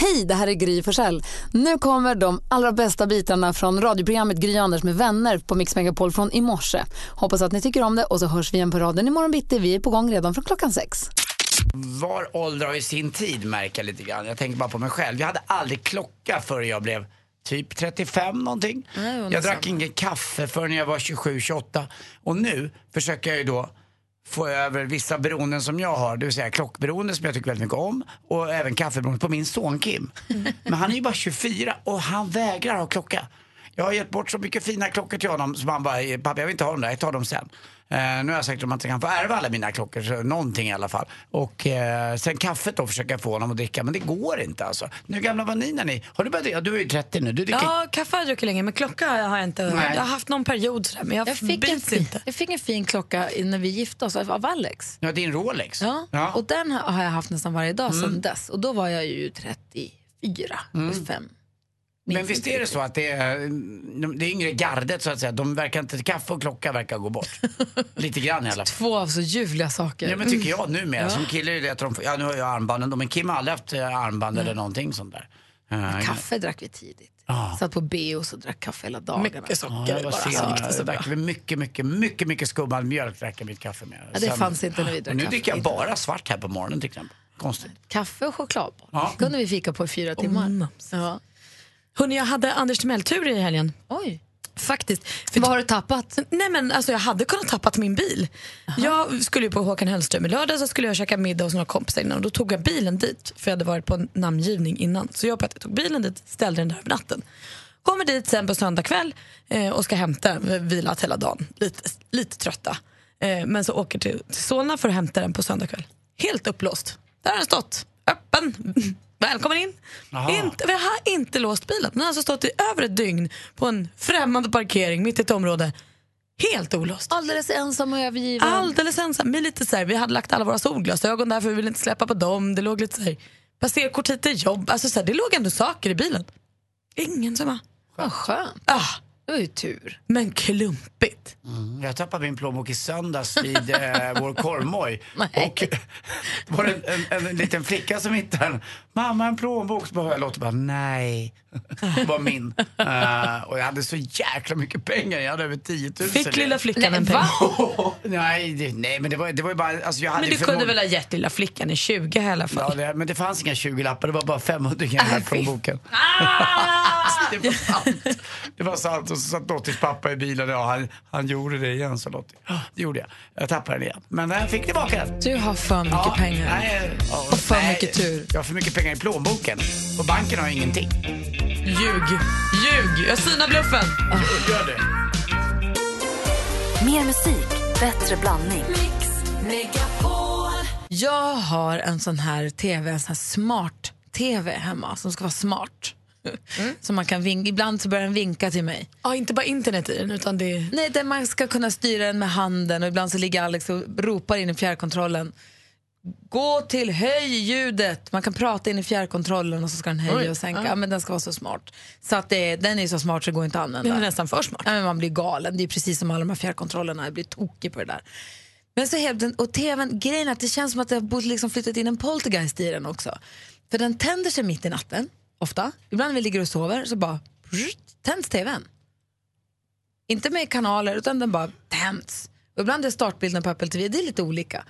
Hej, det här är Gry Forssell. Nu kommer de allra bästa bitarna från radioprogrammet Gry Anders med vänner på Mix Megapol från i morse. Hoppas att ni tycker om det och så hörs vi igen på raden imorgon bitti. Vi är på gång redan från klockan sex. Var ålder har ju sin tid märker jag lite grann. Jag tänker bara på mig själv. Jag hade aldrig klocka förrän jag blev typ 35 någonting. jag drack ingen kaffe förrän jag var 27-28. Och nu försöker jag ju då få över vissa beroenden som jag har, det vill säga klockberoende som jag tycker väldigt mycket om och även kaffeberoende på min son Kim. Men han är ju bara 24 och han vägrar ha klocka. Jag har gett bort så mycket fina klockor till honom som han bara, eh, pappa jag vill inte ha dem där, jag tar dem sen. Eh, nu har jag sagt att man inte kan få ärva alla mina klockor, så någonting i alla fall. Och eh, sen kaffet då försöker jag få honom att dricka, men det går inte alltså. Nu gamla var ni när ni, har du börjat dricka? Du är ju 30 nu, du dricker Ja, kaffe har jag druckit länge, men klocka har jag inte. Nej. Jag har haft någon period sådär, men jag, Jag fick, en inte. jag fick en fin klocka när vi gifte oss av Alex. Ja, din Rolex. Ja. Ja. Och den har jag haft nästan varje dag sedan dess. Och då var jag ju 34, mm. 5. Men visst är det så att det är, det yngre gardet så att säga, de verkar inte, kaffe och klocka verkar gå bort. Lite grann i alla fall. Två av så ljuvliga saker. Ja men tycker jag numera. Som kille är det att de, ja nu har jag armbanden men Kim har aldrig haft eh, armband eller någonting sånt där. Eh, Kaffe drack vi tidigt. Ja. Satt på B och så drack kaffe hela dagarna. Mycket Ja, socker. jag var bara. sen. Drack väl mycket, mycket, mycket, mycket skummad mjölk drack jag mitt kaffe med. Ja, det fanns inte när vi drack nu kaffe. dricker jag bara svart här på morgonen till exempel. Konstigt. Kaffe och choklad. Ja. kunde vi fika på i fyra timmar. ja. Hörrni, jag hade Anders Timell-tur i helgen. Oj. Faktiskt. För Vad har du tappat? Nej men alltså jag hade kunnat tappat min bil. Jag skulle ju på Håkan Hellström i lördag så skulle jag käka middag hos några kompisar innan och då tog jag bilen dit för jag hade varit på en namngivning innan. Så jag och Petter tog bilen dit, ställde den där över natten. Kommer dit sen på söndag kväll eh, och ska hämta, vilat hela dagen, lite, lite trötta. Eh, men så åker till, till Solna för att hämta den på söndag kväll. Helt upplåst. Där har den stått, öppen. Välkommen in. Inte, vi har inte låst bilen. Den har alltså stått i över ett dygn på en främmande parkering mitt i ett område. Helt olåst. Alldeles ensam och övergiven. Alldeles ensam. Men lite så här, vi hade lagt alla våra solglasögon där för vi ville inte släppa på dem. Det låg lite så här, passerkort hit till jobb. Alltså så här, det låg ändå saker i bilen. Ingen som var... Vad skönt. Ah, Det var ju tur. men klumpigt. Mm, Jag tappade min plånbok i söndags vid eh, vår korvmoj. Och det var en, en, en liten flicka som hittade den. Mamma, en plånbok. Så bara, jag låter bara, nej. Det var min. Eh, och jag hade så jäkla mycket pengar. Jag hade över 10 000. Fick lilla flickan en peng. nej, det, nej, men det var, det var ju bara... Alltså jag hade Men du kunde väl ha gett lilla flickan i 20 i alla fall? Ja, det, men det fanns inga 20-lappar, det var bara 500 i den här plånboken. det var sant. Det var sant. Och så satt Lottis pappa i bilen. Ja, han, han gjorde det igen, så Lottie. Det gjorde jag. Jag tappade den igen. Men jag fick tillbaka den. Du har för mycket Ja, pengar. Nej, ja, Och för nej, mycket tur. Jag har för mycket pengar i plånboken. Och banken har ingenting. Ljug. Ljug. Jag synar bluffen. Gör det. Mer musik, bättre blandning. Jag har en sån här tv, en sån här smart tv hemma som ska vara smart. Så man kan vinka, ibland så börjar den vinka till mig. Ja, inte bara internet i den utan det. Nej, där man ska kunna styra den med handen och ibland så ligger Alex och ropar in i fjärrkontrollen. Gå till höj ljudet. Man kan prata in i fjärrkontrollen och så ska den höja Oj, och sänka. ja. Men den ska vara så smart. Så att det, den är så smart så det går inte att använda. Den är nästan för smart. Ja, men man blir galen. Det är precis som alla de här fjärrkontrollerna. Jag blir tokig på det där. Men så helt, den- och tvn, grejen är att det känns som att det har liksom flyttat in en poltergeist i den också. För den tänder sig mitt i natten, ofta. Ibland när vi ligger och sover så bara tänds tvn. Inte med kanaler utan den bara tänds. Och ibland är startbilden på Apple TV, det är lite olika.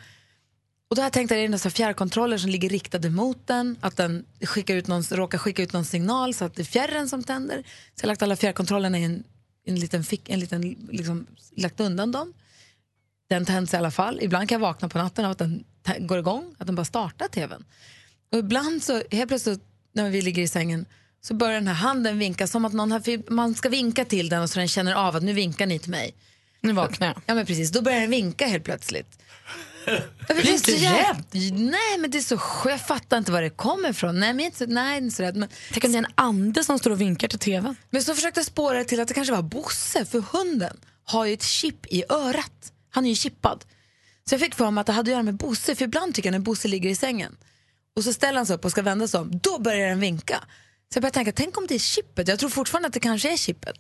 Och då har jag tänkt att det är nästan fjärrkontroller som ligger riktade mot den, att den skickar ut någon, råkar skicka ut någon signal så att det är fjärren som tänder. Så jag har lagt alla fjärrkontrollerna i en, en liten fick, en liten, liksom, lagt undan dem. Den tänds i alla fall. Ibland kan jag vakna på natten av att den går igång, att den bara startar tvn. Och ibland så, helt plötsligt när vi ligger i sängen så börjar den här handen vinka som att någon har, man ska vinka till den och så den känner av att nu vinkar ni till mig. Nu vaknar jag. Ja men precis, då börjar den vinka helt plötsligt. Blir det är inte jävla- Nej men det är så skönt, jag fattar inte var det kommer ifrån. Nej men inte nej, inte så rädd. Men, Tänk om det är en ande som står och vinkar till tvn. men så försökte jag spåra det till att det kanske var Bosse, för hunden har ju ett chip i örat. Han är ju chippad. Så jag fick för mig att det hade att göra med Bosse, för ibland tycker jag när Bosse ligger i sängen och så ställer han sig upp och ska vända sig om, då börjar den vinka. Så jag började tänka, tänk om det är chippet? Jag tror fortfarande att det kanske är chippet.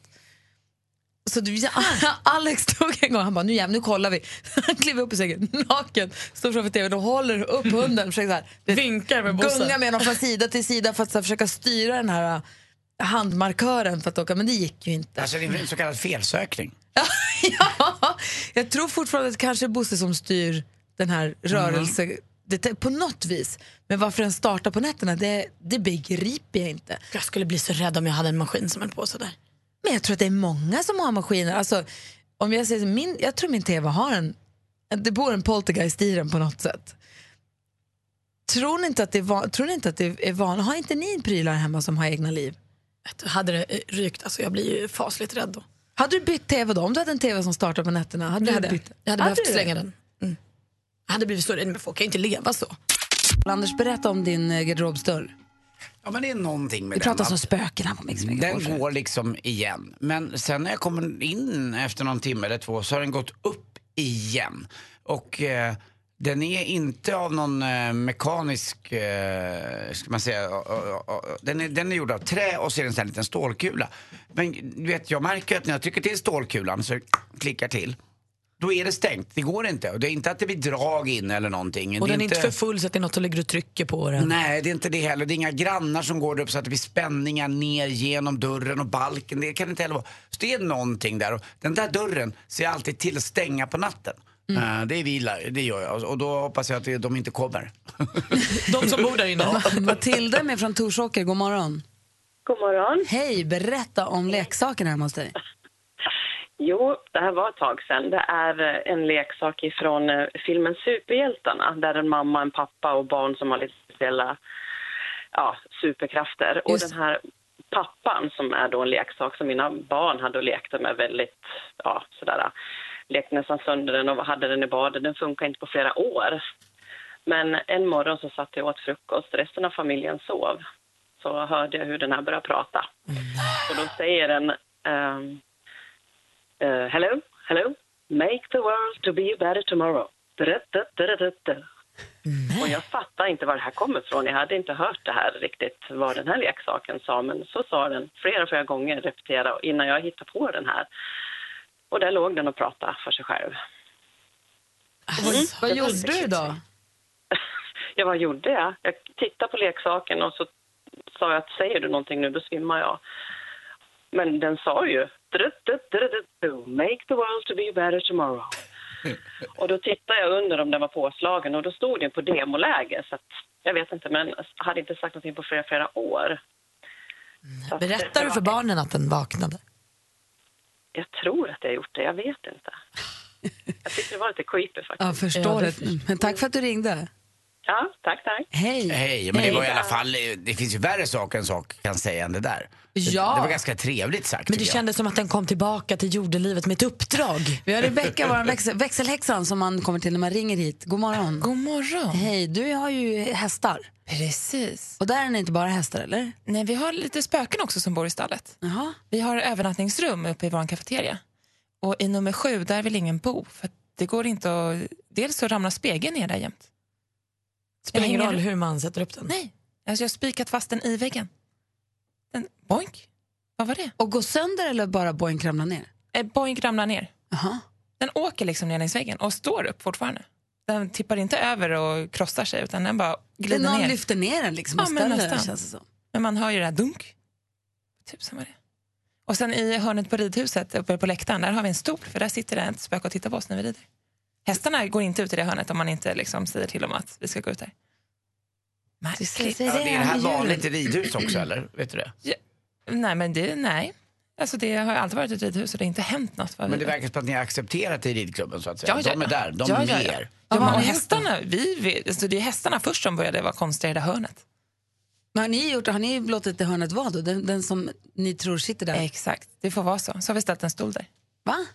Så du, Alex tog en gång, han bara nu jävlar, nu kollar vi. Han kliver upp i sängen, naken, står framför tvn och håller upp hunden. Försöker så här, du vet, Vinkar med Bosse. Gunga med honom från sida till sida för att så här, försöka styra den här äh, handmarkören för att åka, men det gick ju inte. Alltså det är en så kallad felsökning. ja, jag tror fortfarande att det kanske är Bosse som styr den här rörelsen det, på något vis. Men varför den startar på nätterna, det, det begriper jag inte. Jag skulle bli så rädd om jag hade en maskin som höll på sådär. Men jag tror att det är många som har maskiner. Alltså, om jag, säger, min, jag tror min tv har en, det bor en poltergeist i den på något sätt. Tror ni inte att det är, van, tror ni inte att det är van, Har inte ni prylar hemma som har egna liv? Hade det eh, rykt, alltså jag blir ju fasligt rädd då. Hade du bytt tv då? Om du hade en tv som startar på nätterna? Hade du hade bytt? Jag hade Hade behövt slänga den. Hade blivit så rädd, men folk kan ju inte leva så. Anders, berätta om din eh, garderobsdörr. Ja men det är någonting med Vi den. pratar va? som spöken här på Mix Megapol. Den går liksom igen. Men sen när jag kommer in efter någon timme eller två så har den gått upp igen. Och eh, den är inte av någon eh, mekanisk, eh, ska man säga, eh, eh, eh, den är, den är gjord av trä och så är det en sån här liten stålkula. Men du vet, jag märker att när jag trycker till stålkulan så klickar till. Då är det stängt, det går inte. Och det är inte att det blir drag in eller någonting. Och det den är inte för full så att det är något som ligger och trycker på den. Nej, det är inte det heller. Det är inga grannar som går upp så att det blir spänningar ner genom dörren och balken. Det kan det inte heller vara. Så det är någonting där. Och den där dörren ser jag alltid till att stänga på natten. Eh, det vilar, det gör jag. Och då hoppas jag att de inte kommer. De som bor där inne. Matilda med från Torsåker, god morgon. God morgon. Hej, berätta om leksakerna hemma hos dig. Jo, det här var ett tag sedan. Det är eh, en leksak ifrån eh, filmen Superhjältarna där en mamma, en pappa och barn som har lite speciella ja, superkrafter. Och Just. den här pappan som är då en leksak som mina barn hade och lekte med väldigt, ja sådär, lekte nästan sönder den och hade den i badet. Den funkar inte på flera år. Men en morgon så satt jag och åt frukost, resten av familjen sov. Så hörde jag hur den här började prata. Och då säger den ehm, Uh, hello, hello. Make the world to be a better tomorrow. Och jag fattar inte var det här kommer ifrån. Jag hade inte hört det här riktigt, vad den här leksaken sa. Men så sa den flera, flera gånger, repetera innan jag hittade på den här. Och där låg den och pratade för sig själv. Vad gjorde du då? Ja, vad gjorde jag? Jag tittade på leksaken och så sa jag att säger du någonting nu, då svimmar jag. Men den sa ju "Du-du-du-du-du, make the world to be better tomorrow. och då tittade jag under om den var påslagen och då stod den på demoläge. Så att, jag vet inte, men hade inte sagt någonting på flera, flera år. Så Berättar du för barnen att den vaknade? Jag tror att jag har gjort det, jag vet inte. Jag tyckte det var lite creepy faktiskt. Jag förstår det. Men tack för att du ringde. Ja, tack, tack. Hej. Hej, men det var i alla fall, det finns ju värre saker en sak kan säga än det där. Ja. Det, var ganska trevligt sagt Men det jag. kändes som att den kom tillbaka till jordelivet med ett uppdrag. Vi har Rebecka, vår växel, växelhäxan som man kommer till när man ringer hit. God morgon. God morgon. Hej, du har ju hästar. Precis. Och där är det inte bara hästar, eller? Nej, vi har lite spöken också som bor i stallet. Jaha. Vi har övernattningsrum uppe i vår kafeteria. Och i nummer sju, där vill ingen bo. För det går inte att... Dels så ramlar spegeln ner där jämt. Spelar ingen roll hur man sätter upp den. Nej, alltså jag har spikat fast den i väggen. Den, boink. Vad var det? Och gå sönder eller bara boink ramla ner? Eh, boink ramlar ner. Jaha. Den åker liksom ner längs väggen och står upp fortfarande. Den tippar inte över och krossar sig utan den bara glider någon ner. lyfter ner den liksom och Ja, men ställer den känns det som. Men man hör ju det här dunk. Tusen var det. Och sen i hörnet på ridhuset uppe på läktaren, där har vi en stol för där sitter det ett spöke och tittar på oss när vi rider. Hästarna går inte ut i det hörnet om man inte liksom säger till dem att vi ska gå ut där. Märkligt. Ja, det är det här vanligt i ridhus också eller? Vet du det? Ja, nej, men det, nej. Alltså det har ju alltid varit ett ridhus och det har inte hänt något. Men det vet. verkar som att ni har accepterat det i ridklubben så att säga. Ja, ja, de är ja. där, de Ja, är ja, med ja. er. Ja, och hästarna, vi, vi, alltså det är hästarna först som började vara konstiga i det hörnet. Men har ni, gjort, har ni låtit det hörnet vara då? Den, den som ni tror sitter där? Exakt, det får vara så. Så har vi ställt en stol där. Va?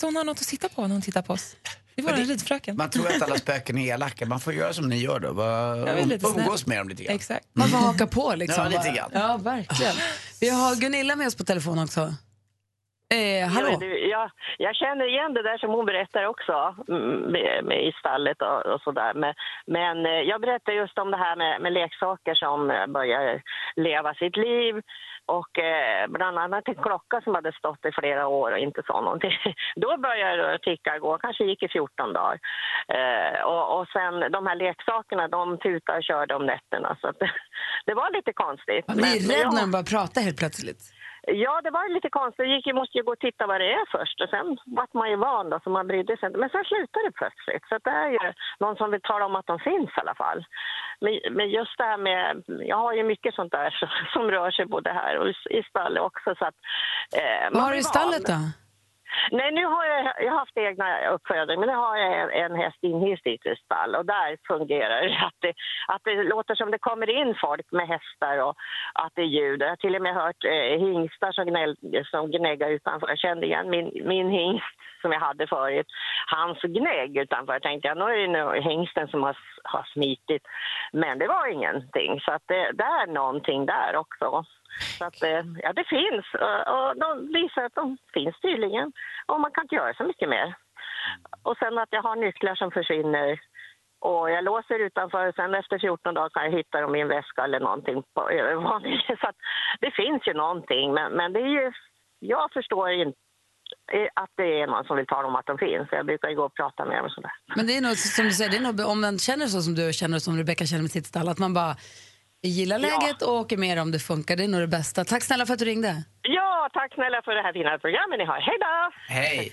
Så hon har något att sitta på när hon tittar på oss. Det var en ridfröken. Man tror att alla spöken är elaka. Man får göra som ni gör då. Snäll. umgås med dem lite grann. Exakt. Man får haka på liksom. Ja, lite grann. Ja, verkligen. Vi har Gunilla med oss på telefon också. Eh, hallå? Ja, du, jag, jag känner igen det där som hon berättar också, mm, med, med i stallet och, och sådär. Men, men eh, jag berättar just om det här med, med leksaker som eh, börjar leva sitt liv. Och eh, bland annat en klocka som hade stått i flera år och inte sa någonting. Då började det ticka gå, kanske gick i 14 dagar. Eh, och, och sen de här leksakerna, de tutade och körde om nätterna. Så att, det var lite konstigt. Man blir Men- rädd men när jag- de bara pratar helt plötsligt. Ja, det var lite konstigt. Jag gick, jag måste ju gå och titta vad det är först. Och sen vart man ju van då, så man brydde sig inte. Men sen slutade det plötsligt. Så det är ju någon som vill tala om att de finns i alla fall. Men, men just det här med... Jag har ju mycket sånt där som, som rör sig både här och i, stallet också. Så att, eh, Vad har du i stallet då? Nej, nu har jag, jag har haft egna uppfödning, men nu har jag en, en häst inhyst i ett stall och där fungerar det att, det att det låter som det kommer in folk med hästar och att det är ljud. Jag har till och med hört eh, hingstar som, gnäll, som gnäggar utanför. Jag kände igen min, min hingst som jag hade förut. Hans gnägg utanför. Jag tänkte jag, nu är det nu hingsten som har, har smitit. Men det var ingenting, så att det, det är någonting där också. Så att, eh, ja, det finns. Och- de visar att de finns tydligen. Och man kan inte göra så mycket mer. Och sen att jag har nycklar som försvinner. Och jag låser utanför. och Sen efter 14 dagar kan jag hitta dem i en väska eller någonting på övervåningen. Så att det finns ju någonting. Men, men det är ju... Jag förstår inte eh, att det är någon som vill tala om att de finns. Jag brukar gå och prata med dem och sådär. Men det är nog som du säger, det är nog, om man känner så som du känner och som Rebecka känner med sitt stall, att man bara gillar läget och åker med om det funkar. Det är nog det bästa. Tack snälla för att du ringde. Ja, tack snälla för det här fina programmet ni har. Hej då! Hej!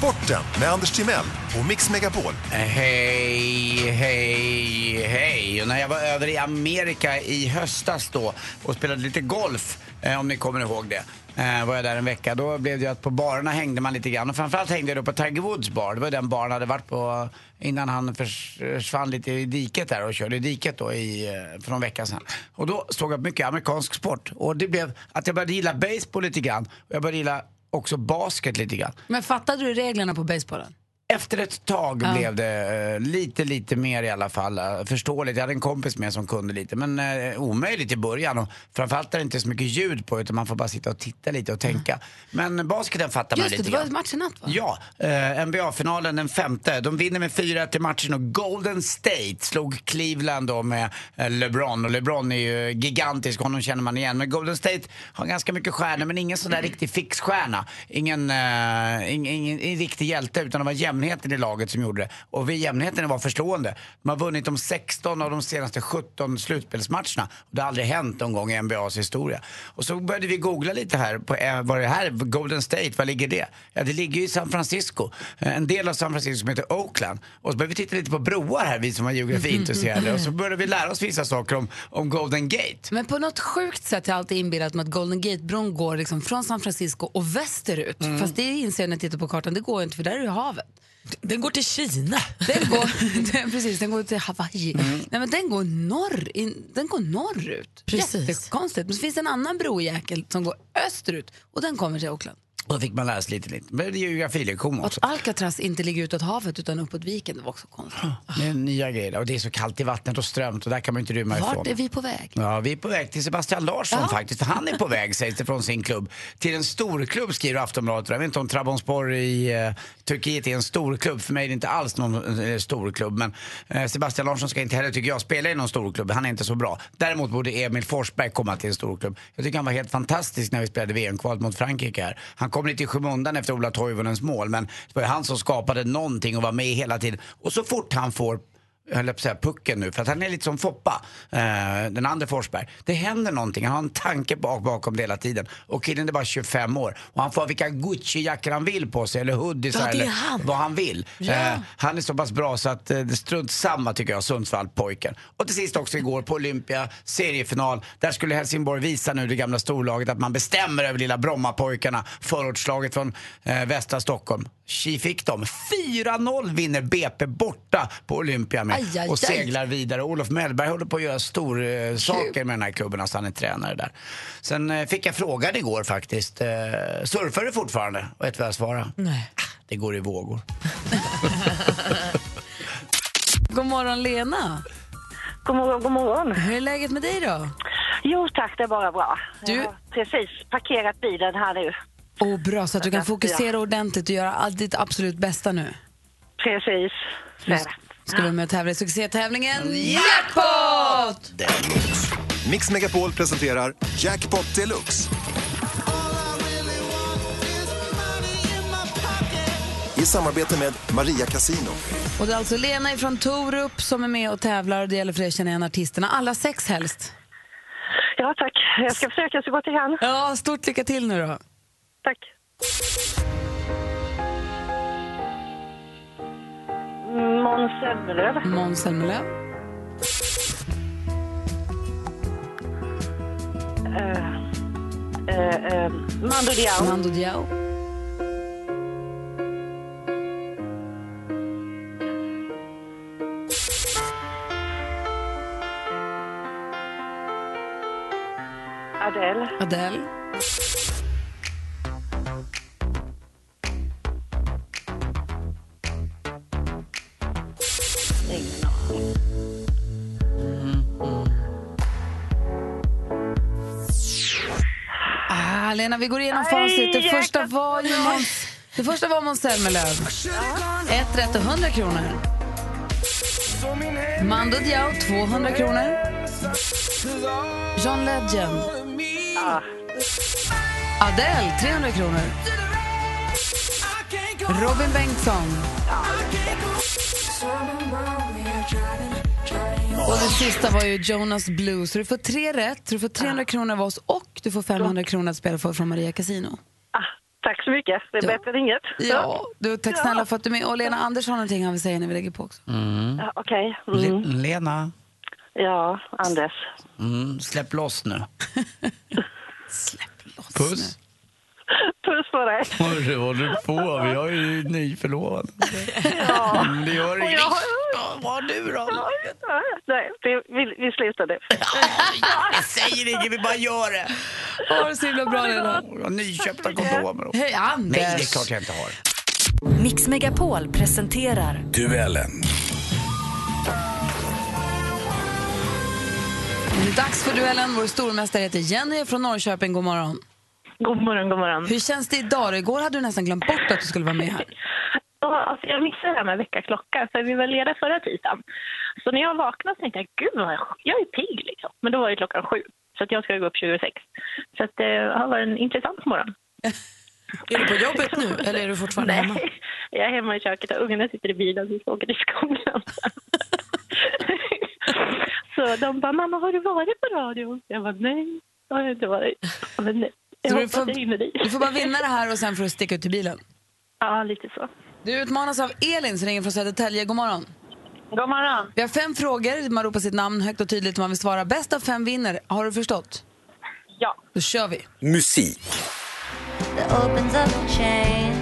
Sporten med Anders Timell och Mix Megapol. Hej, hej, hej. Och när jag var över i Amerika i höstas då och spelade lite golf, eh, om ni kommer ihåg det, eh, var jag där en vecka. Då blev det ju att på barerna hängde man lite grann. Och framförallt hängde jag då på Tiger Woods bar. Det var den baren hade varit på innan han försvann lite i diket där och körde i diket då i, eh, för någon vecka sedan. Och då såg jag mycket amerikansk sport. Och det blev att jag började gilla baseball lite grann. Jag började gilla också basket lite grann. Men fattade du reglerna på basebollen? Efter ett tag Ja. blev det eh, lite, lite mer i alla fall. eh, förståeligt. Jag hade en kompis med som kunde lite. Men eh, omöjligt i början. Och framförallt är det inte så mycket ljud på utan man får bara sitta och titta lite och tänka. Men basketen fattar man Just det, lite det var grann. match i natt va? Ja, eh, NBA-finalen den femte. De vinner med 4-1 i matchen och Golden State slog Cleveland då med LeBron. Och LeBron är ju gigantisk, honom känner man igen. Men Golden State har ganska mycket stjärnor men ingen sån där riktig fixstjärna. Ingen, ingen, ingen, ingen riktig hjälte utan det var jämnheten i laget som gjorde det. Och vi jämnheten var förstående. De har vunnit de 16 av de senaste 17 slutspelsmatcherna. Det har aldrig hänt någon gång i NBAs historia. Och så började vi googla lite här på eh, vad det här är, Golden State, var ligger det? Ja, det ligger ju i San Francisco. Eh, En del av San Francisco som heter Oakland. Och så började vi titta lite på broar här, vi som var geografiintresserade. Och så började vi lära oss vissa saker om, om Golden Gate. Men på något sjukt sätt har jag alltid inbillat mig att Golden Gate-bron går liksom från San Francisco och västerut. Mm. Fast det inser jag när jag tittar på kartan, det går inte för där är ju havet. Den går till Kina. Den går, den, precis, den går till Hawaii. Mm. Nej, men den går, norr, in, den går norrut. Precis. Jättekonstigt. Men så finns det en annan brojäkel som går österut och den kommer till Oakland. Och då fick man lära sig lite, lite. Men det är geografilektion också. att Alcatraz inte ligger utåt havet utan uppåt viken, det var också konstigt. Det är nya grejer. Och det är så kallt i vattnet och strömt och där kan man inte rymma ifrån. Vart är vi på väg? Ja, vi är på väg till Sebastian Larsson Ja. faktiskt. Han är på väg, sägs det, från sin klubb till en storklubb, skriver Aftonbladet. Jag vet inte om Trabzonspor i eh, Turkiet är en storklubb. För mig är det inte alls någon eh, storklubb. Men eh, Sebastian Larsson ska inte heller, tycker jag, spela i någon storklubb. Han är inte så bra. Däremot borde Emil Forsberg komma till en storklubb. Jag tycker han var helt fantastisk när vi spelade VM-kvalet mot Frankrike här. Han han kom lite i skymundan efter Ola Toivonens mål. Men det var ju han som skapade någonting och var med hela tiden. Och så fort han får jag höll på att säga pucken nu, för att han är lite som Foppa, eh, den andra Forsberg. Det händer någonting, han har en tanke bak, bakom det hela tiden. Och killen är bara 25 år. Och han får ha vilka Gucci-jackor han vill på sig, eller hoodiesar, Ja, eller vad han vill. Ja. Eh, han är så pass bra så att eh, det strunt samma tycker jag, Sundsvall-pojken. Och till sist också igår på Olympia, seriefinal. Där skulle Helsingborg visa nu det gamla storlaget att man bestämmer över lilla Brommapojkarna, förortslaget från eh, västra Stockholm. Tji fick de. 4-0 vinner BP borta på Olympia med Aj, aj, och aj. seglar vidare. Olof Mellberg håller på att göra stor eh, saker med den här klubben, alltså han är tränare där. Sen eh, fick jag frågan igår faktiskt, eh, surfar du fortfarande? Och vet du vad jag svarade? Nej. Det går i vågor. God morgon Lena. God morgon, god morgon. Hur är läget med dig då? Jo tack, det är bara bra. Du- Jag har precis parkerat bilen här nu. Oh, bra, så att du kan fokusera ordentligt och göra allt ditt absolut bästa nu. Precis. Så är det. Ska vi vara med och tävla i succétävlingen Jackpot! Mix Megapol presenterar Jackpot Deluxe. I samarbete med Maria Casino. Och det är alltså Lena från Torup som är med och tävlar och det gäller för er att känna igen artisterna. Alla sex helst. Ja tack, jag ska försöka så gott jag kan. Ja, stort lycka till nu då. Tack. Måns Zelmerlöw. Måns Zelmerlöw. Eh, eh, eh, Mando Diao. Mando Diao. Adele. Adele. Lena, vi går igenom facit. Det första var ju Måns, det första var Måns Zelmerlöw. Ett rätt och 100 kronor. Mando Diao 200 kronor. John Legend. Ja. Adele 300 kronor. Robin Bengtsson. Och det sista var ju Jonas Blues. Så du får tre rätt, du får 300 kronor av oss och du får 500 kronor att spela för från Maria Casino. Ah, tack så mycket, det är Ja. bättre än inget. Ja, du, tack Ja. snälla för att du är med. Och Lena Anders har någonting han vill säga när vi lägger på också. Mm. Ja, Okej. Le- Mm. Lena, Ja, Anders. mm, släpp loss nu. Släpp loss Puss. Puss på dig. Håller du på? Vi har ju nyförlovad. Ja. Mm, det gör inget. jag- Ja, Vad du då? Ja, Nej, det, vi, vi slutar nu. Jag säger inget, vi bara gör det. Ha det så himla bra Lena. Jag har nyköpta kondomer. Hej Anders. Nej, det är klart jag inte har. Mix Megapol presenterar Duellen. Det är dags för duellen. Vår stormästare heter Jenny från Norrköping. God morgon. God morgon, god morgon. Hur känns det idag? Igår hade du nästan glömt bort att du skulle vara med här. Ja, alltså jag missade det här med väckarklocka, för vi var lediga förra tisdagen. Så när jag vaknade så tänkte jag, gud vad jag, jag är pigg liksom. Men då var det klockan sju, så att jag ska gå upp 26. Så att, eh, det har varit en intressant morgon. Är du på jobbet nu eller är du fortfarande hemma? Nej, jag är hemma i köket och ungarna sitter i bilen så vi ska åka till skolan. så de bara, mamma har du varit på radion? Jag bara, nej, det har jag inte varit. Men nej, jag du får-. Du får bara vinna det här och sen får du sticka ut till bilen. Ja, lite så. Du utmanas av Elin som ringer från Södertälje. God morgon. God morgon. Vi har fem frågor. Man ropar sitt namn högt och tydligt om man vill svara. Bäst av fem vinner. Har du förstått? Ja. Då kör vi. Musik. that opens up to change.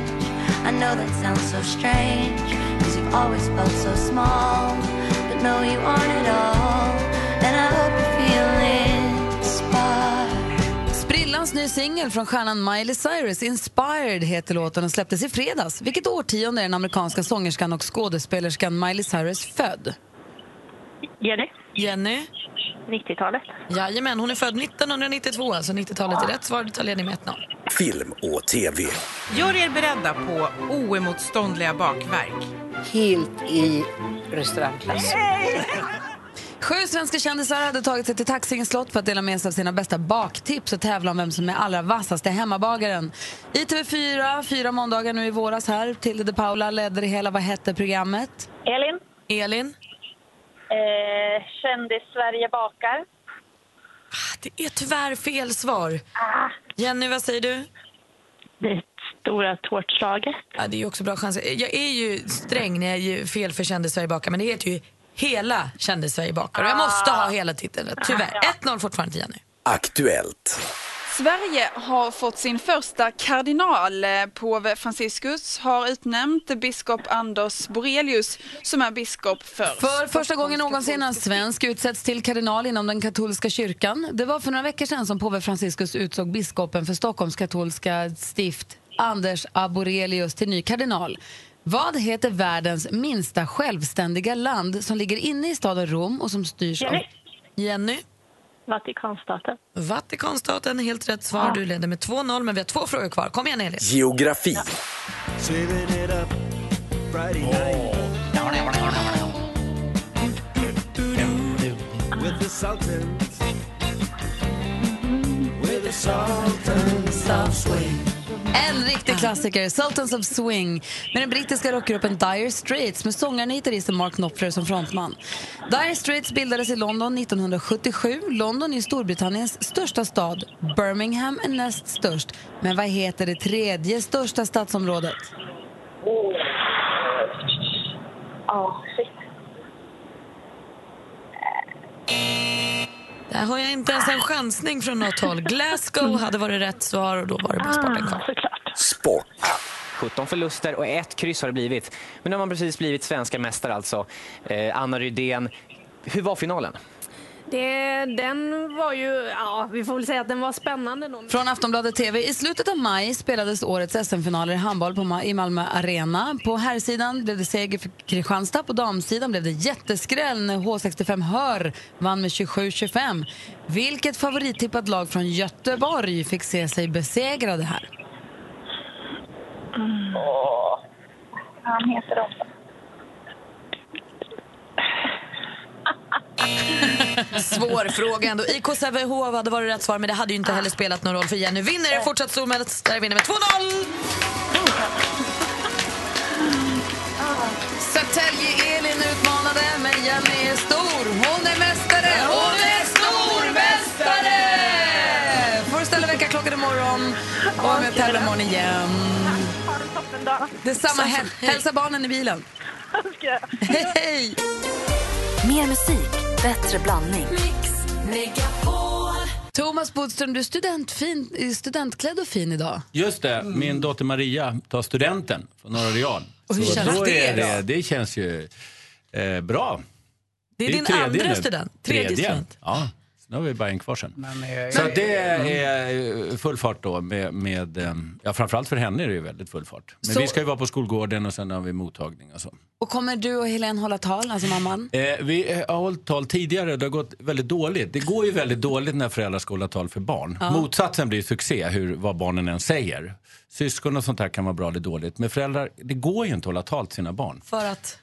I know that sounds so strange, cause you've always felt so small. But no, you aren't at all. And I hope Sprillans ny singel från stjärnan Miley Cyrus, Inspired, heter låten och släpptes i fredags. Vilket årtionde är den amerikanska sångerskan och skådespelerskan Miley Cyrus född? Jenny, Jenny? 90-talet. Jajamän, hon är född 1992, alltså 90-talet är rätt svar. Du tar ledning med 1-0. Film och TV. Gör er beredda på oemotståndliga bakverk. Helt i restaurangklass. Sju svenska kändisar hade tagit sig till Taxinge slott för att dela med sig av sina bästa baktips och tävla om vem som är allra vassaste hemmabagaren. I TV4, fyra måndagar nu i våras här, Tilde de Paula ledde det hela. Vad hette programmet? Elin. Elin? Eh, Kändis-Sverige bakar. Det är tyvärr fel svar. Jenny, vad säger du? Det stora tårtslaget. Ja, det är också bra chanser. Jag är ju sträng när jag ger fel för Kändis-Sverige bakar, men det heter ju Hela Kändis-Sverige bakar. Och jag måste ha hela titeln rätt. Tyvärr. 1-0 fortfarande till Jenny. Aktuellt. Sverige har fått sin första kardinal. Påve Franciscus har utnämnt biskop Anders Borelius som är biskop för För första gången någonsin en svensk utsätts till kardinal inom den katolska kyrkan. Det var för några veckor sedan som påve Franciscus utsåg biskopen för Stockholms katolska stift, Anders Aborelius, till ny kardinal. Vad heter världens minsta självständiga land som ligger inne i staden Rom och som styrs Jenny. av... Jenny? Vatikanstaten. Vatikanstaten, helt rätt svar. Du leder med 2-0, men vi har två frågor kvar. Kom igen, Elin. Geografi. With the riktig klassiker, Sultans of Swing med den brittiska rockgruppen Dire Straits med sångaren och gitarristen Mark Knopfler som frontman. Dire Straits bildades i London 1977. London är Storbritanniens största stad. Birmingham är näst störst. Men vad heter det tredje största stadsområdet? Ja. Där har jag inte ens en chansning från något håll. Glasgow hade varit rätt svar och då var det bara sporten kvar. Sport. 17 förluster och ett kryss har det blivit. Men nu har man precis blivit svenska mästare alltså. Eh, Anna Rydén, hur var finalen? Det, den var ju, ja, vi får väl säga att den var spännande. Då. Från Aftonbladet TV. I slutet av maj spelades årets SM-finaler i handboll på Ma- i Malmö Arena. På herrsidan blev det seger för Kristianstad. På damsidan blev det jätteskräll när H65 Hör vann med 27-25. Vilket favorittippat lag från Göteborg fick se sig besegrade här? Mm. Han heter de. Svår fråga ändå. IK Sävehof hade varit rätt svar, men det hade ju inte heller spelat någon roll för Jenny vinner. Fortsatt stormästare vinner med 2-0! Södertälje-Elin utmanade, men Jenny är stor. Hon är mästare! Hon är stormästare! Får ställa väckarklockan imorgon och med tävla imorgon igen. Toppendag. Detsamma. Häl- hälsa barnen i bilen. Hej! Mer musik, bättre blandning. Thomas Bodström, du är studentfin, studentklädd och fin idag. Just det, min dotter Maria tar studenten från Norra Real. Och hur Så känns det är det? Det känns ju eh, bra. Det är din tredje andra nu. student, tredje student. Ja, nu har vi bara en kvar sen. eh, Så det är full fart då med, med eh, ja framförallt för henne är det ju väldigt full fart. Men Så- vi ska ju vara på skolgården och sen har vi mottagning och så. Och kommer du och Helene hålla tal, alltså mamman? Eh, vi har hållit tal tidigare, det har gått väldigt dåligt. Det går ju väldigt dåligt när föräldrar ska hålla tal för barn. Ja. Motsatsen blir succé, hur, vad barnen än säger. Syskon och sånt här kan vara bra eller dåligt. Men föräldrar, det går ju inte att hålla tal till sina barn. För att?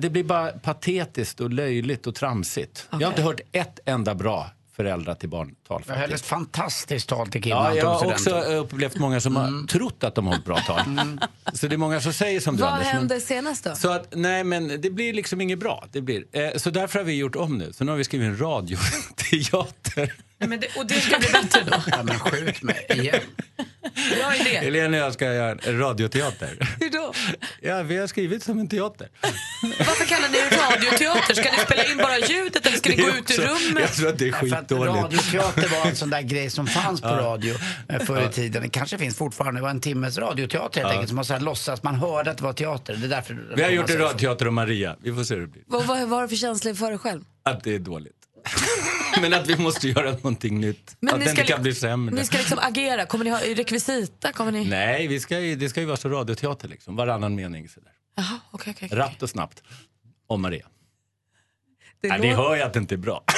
Det blir bara patetiskt och löjligt och tramsigt. Jag har inte hört ett enda bra föräldrar till barn-tal. Jag höll ett fantastiskt tal till Kim Ja, jag har också eh, upplevt många som har trott att de har hållit bra tal. Så det är många som säger som du Vad Anders. men- hände senast då? så att, nej men det blir liksom inget bra. Det blir, eh, så därför har vi gjort om nu. Så nu har vi skrivit en radioteater. Men det, och det ska bli bättre då? Ja, men skjut mig igen. Bra idé. Helena och jag ska göra en radioteater. Hur då? Ja, vi har skrivit som en teater. Varför kallar ni det radioteater? Ska ni spela in bara ljudet eller ska ni gå ut också- rummet? Jag tror att det är skitdåligt. radioteater var en sån där grej som fanns på Ja. radio eh, förr i Ja. tiden. Det kanske finns fortfarande. Det var en timmes radioteater helt Ja. enkelt som man så här låtsas. Man hörde att det var teater. Det är därför Vi har gjort en radio. radioteater om Maria. Vi får se hur det blir. Vad, vad, vad har du för känsla inför dig själv? Att det är dåligt. Men att vi måste göra någonting nytt. Men att ni det ska inte kan li- bli sämre. Ni ska liksom agera. Kommer ni ha rekvisita? Kommer ni... Nej, vi ska, ju- det ska ju vara så radioteater liksom. Varannan mening sådär. Jaha, okej, okej. okej. Rappt och snabbt. Om Maria. Det Nej, ni hör ju att det inte är bra.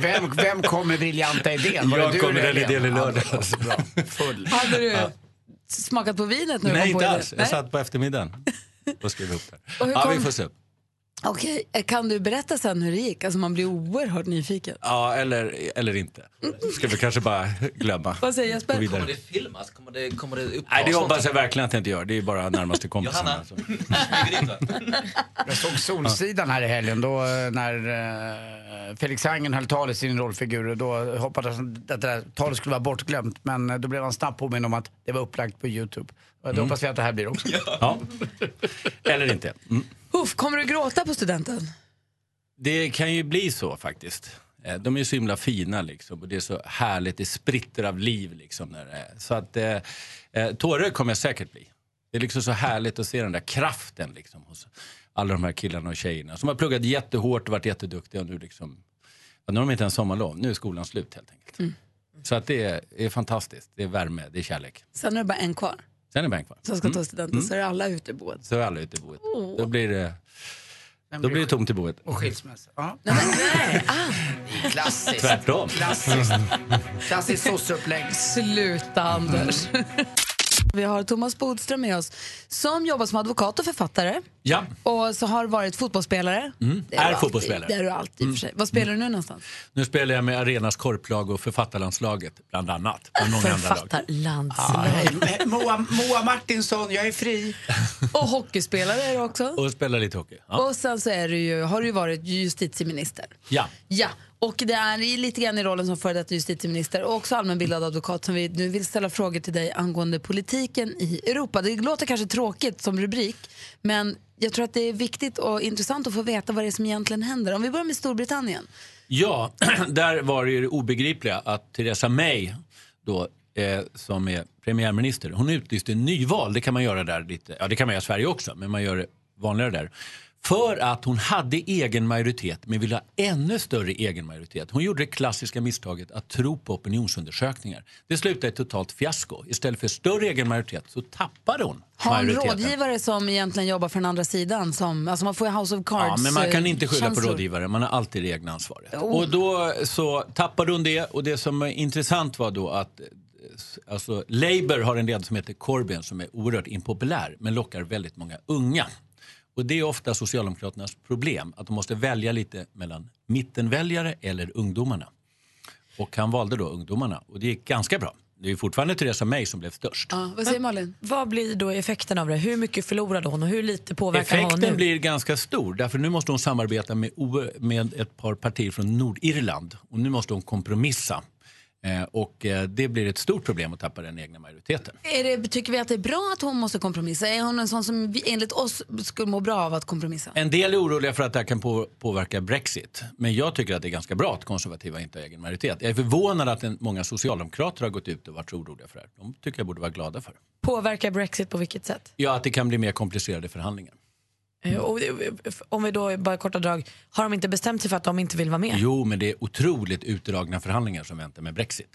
Vem, vem kom med briljanta idén? Var det Jag kom med den idén i lördags. Full. Hade du Ja. smakat på vinet när du Nej, kom på inte det? alls. Jag satt på eftermiddagen och skrev ihop det. Ja, kom- vi får se. Okej, eh, kan du berätta sen hur det gick? Alltså man blir oerhört nyfiken. Ja, eller, eller inte. Ska vi kanske bara glömma. Vad säger Jesper? Kommer det filmas? Kommer det, kommer det upp? Nej, det hoppas jag verkligen att jag inte gör. Det är bara närmaste kompisarna. Johanna. som- Jag såg Solsidan här i helgen då eh, när eh, Felix Hangen höll tal i sin rollfigur. Då hoppades han att det där talet skulle vara bortglömt. Men då blev han snabbt påminn om att det var upplagt på Youtube. Det Mm. hoppas vi att det här blir också. Ja. Eller inte. Mm. Uff, kommer du gråta på studenten? Det kan ju bli så faktiskt. Eh, De är så himla fina liksom och det är så härligt, det spritter av liv liksom. När det är. Så att eh, eh, tårar kommer jag säkert bli. Det är liksom så härligt att se den där kraften liksom hos alla de här killarna och tjejerna som har pluggat jättehårt och varit jätteduktiga och nu liksom, nu har de inte ens sommarlov, nu är skolan slut helt enkelt. Så att det är, är fantastiskt, det är värme, det är kärlek. Sen är det bara en kvar. Sen är Ben kvar. som ska ta Mm. studenten Mm. så är alla ute i boet. Så är alla ute i boet. Åh. Då blir det, då blir det tomt i boet. Och skilsmässa. Ja. Klassiskt. Tvärtom. Klassiskt. Klassiskt sosseupplägg. Sluta Anders. Vi har Thomas Bodström med oss som jobbar som advokat och författare Ja, och så har varit fotbollsspelare. mm. Det är du alltid- fotbollsspelare. Det är du alltid i och för sig. Vad spelar du nu någonstans? Nu spelar jag med Arenas korplag och författarlandslaget bland annat. Och många andra lag. Författarlandslag. Moa, Moa Martinsson, jag är fri. Och hockeyspelare är du också. Och spelar lite hockey. Ja. Och sen så är du ju, har du ju varit justitieminister. ja. Ja, och det är i- lite grann i rollen som före detta justitieminister och också allmänbildad advokat som vi nu vill ställa frågor till dig angående politiken i Europa. Det låter kanske tråkigt som rubrik, men jag tror att det är viktigt och intressant att få veta vad det är som egentligen händer. Om vi börjar med Storbritannien. Ja, där var det ju det obegripliga att Theresa May, då, eh, som är premiärminister, hon utlyste nyval. Det kan man göra där lite, ja det kan man göra i Sverige också, men man gör det vanligare där. För att hon hade egen majoritet, men ville ha ännu större egen majoritet. Hon gjorde det klassiska misstaget att tro på opinionsundersökningar. Det slutade i ett totalt fiasko. Istället för större egen majoritet så tappade hon Har en rådgivare som egentligen jobbar för den andra sidan. Som, alltså man får ju House of Cards Ja, men man kan inte skylla på känslor. rådgivare, man har alltid det egna ansvaret. Oh. Och då så tappade hon det och det som är intressant var då att eh, alltså, Labour har en ledare som heter Corbyn som är oerhört impopulär men lockar väldigt många unga. Och det är ofta Socialdemokraternas problem, att de måste välja lite mellan mittenväljare eller ungdomarna. Och han valde då ungdomarna och det gick ganska bra. Det är fortfarande Theresa May som blev störst. Ja, vad säger Malin? Vad blir då effekten av det? Hur mycket förlorade hon och hur lite påverkar hon Effekten blir ganska stor därför nu måste hon samarbeta med, med ett par partier från Nordirland och nu måste hon kompromissa. Eh, och eh, det blir ett stort problem att tappa den egna majoriteten. Är det, tycker vi att det är bra att hon måste kompromissa? Är hon en sån som vi, enligt oss skulle må bra av att kompromissa? En del är oroliga för att det här kan på, påverka Brexit. Men jag tycker att det är ganska bra att konservativa inte har egen majoritet. Jag är förvånad att en, många socialdemokrater har gått ut och varit så oroliga för det här. De tycker jag borde vara glada för. Påverkar Brexit på vilket sätt? Ja, att det kan bli mer komplicerade förhandlingar. Eh, Och, om vi då bara korta drag, har de inte bestämt sig för att de inte vill vara med? Jo, men det är otroligt utdragna förhandlingar som väntar med Brexit.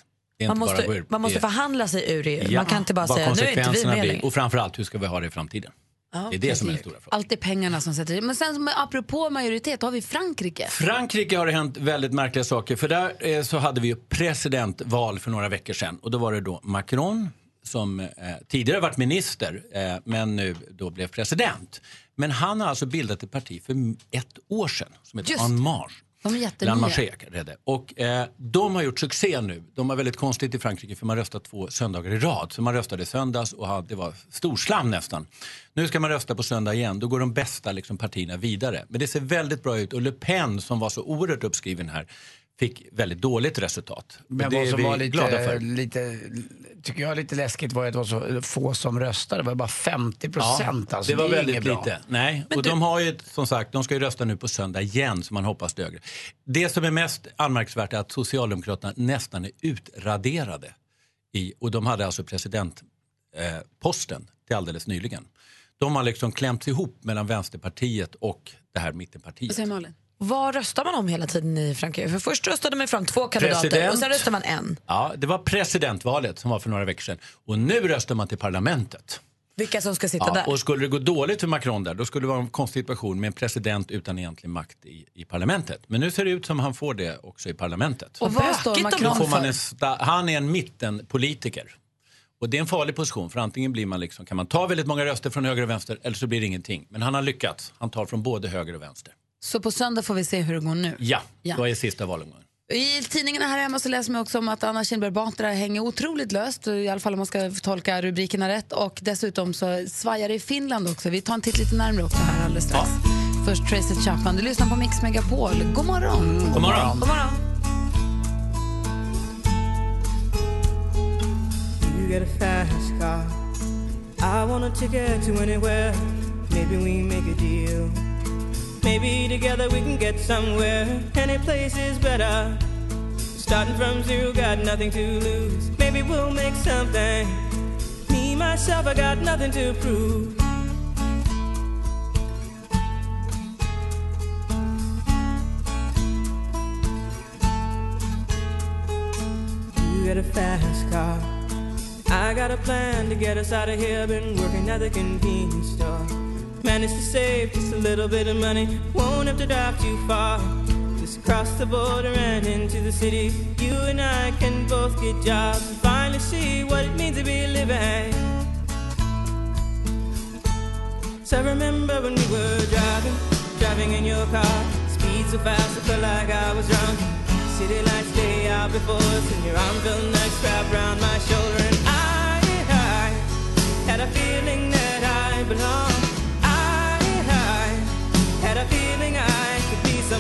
Man bara måste, ur. man måste förhandla sig ur EU. Ja, Man kan inte bara säga nu är inte vi med blir. Och framförallt, hur ska vi ha det i framtiden? Ja, det är det som är den precis. stora frågan. Allt är pengarna som sätter Men sen apropå majoritet har vi Frankrike. Frankrike har det hänt väldigt märkliga saker. För där eh, så hade vi ju presidentval för några veckor sedan. Och då var det då Macron som eh, tidigare varit minister eh, men nu då blev president. Men han har alltså bildat ett parti för ett år sedan som heter Just. En Marche. De är jättenya. Och eh, de har gjort succé nu. De har väldigt konstigt i Frankrike för man röstar två söndagar i rad. Så man röstade i söndags och hade, det var storslam nästan. Nu ska man rösta på söndag igen. Då går de bästa liksom, partierna vidare. Men det ser väldigt bra ut och Le Pen som var så oerhört uppskriven här fick väldigt dåligt resultat. Men det vad som vi var glada lite, för. lite, tycker jag lite läskigt var att det var så få som röstade. Det var bara 50 procent. Ja, alltså. det var är väldigt bra. lite. Nej, och de har ju som sagt, de ska ju rösta nu på söndag igen så man hoppas det högre. Det som är mest anmärkningsvärt är att Socialdemokraterna nästan är utraderade. I, och de hade alltså presidentposten eh, till alldeles nyligen. De har liksom klämts ihop mellan Vänsterpartiet och det här mittenpartiet. Vad säger Malin? Vad röstar man om hela tiden i Frankrike? För först röstade man fram två kandidater President. och sen röstar man en. Ja, det var presidentvalet som var för några veckor sedan. Och nu röstar man till parlamentet. Vilka som ska sitta Ja, där. och skulle det gå dåligt för Macron där, då skulle det vara en konstig situation med en president utan egentlig makt i, i parlamentet. Men nu ser det ut som han får det också i parlamentet. Och vad står Macron får man en sta- han är en mittenpolitiker. Och det är en farlig position för antingen blir man liksom, kan man ta väldigt många röster från höger och vänster eller så blir det ingenting. Men han har lyckats. Han tar från både höger och vänster. Så på söndag får vi se hur det går nu. Ja, Ja. då är sista valomgången. I tidningarna här hemma så läser man också om att Anna Kinberg Batra hänger otroligt löst, i alla fall om man ska tolka rubrikerna rätt. Och dessutom så svajar det i Finland också. Vi tar en titt lite närmare också här alldeles strax. Först Tracy Chapman. Du lyssnar på Mix Megapol. God morgon! God morgon. God morgon. You get a fast car. I want a ticket to anywhere. Maybe we make a deal. Maybe together we can get somewhere. Any place is better. Starting from zero, got nothing to lose. Maybe we'll make something. Me, myself, I got nothing to prove. You get a fast car. I got a plan to get us out of here. Been working at the convenience store. Managed to save just a little bit of money. Won't have to drive too far. Just across the border and into the city. You and I can both get jobs and finally see what it means to be living. So I remember when we were driving, driving in your car. Speed so fast, I felt like I was drunk. City lights lay out before us, and your arm felt nice wrapped around my shoulder. And I, I had a feeling that I belonged.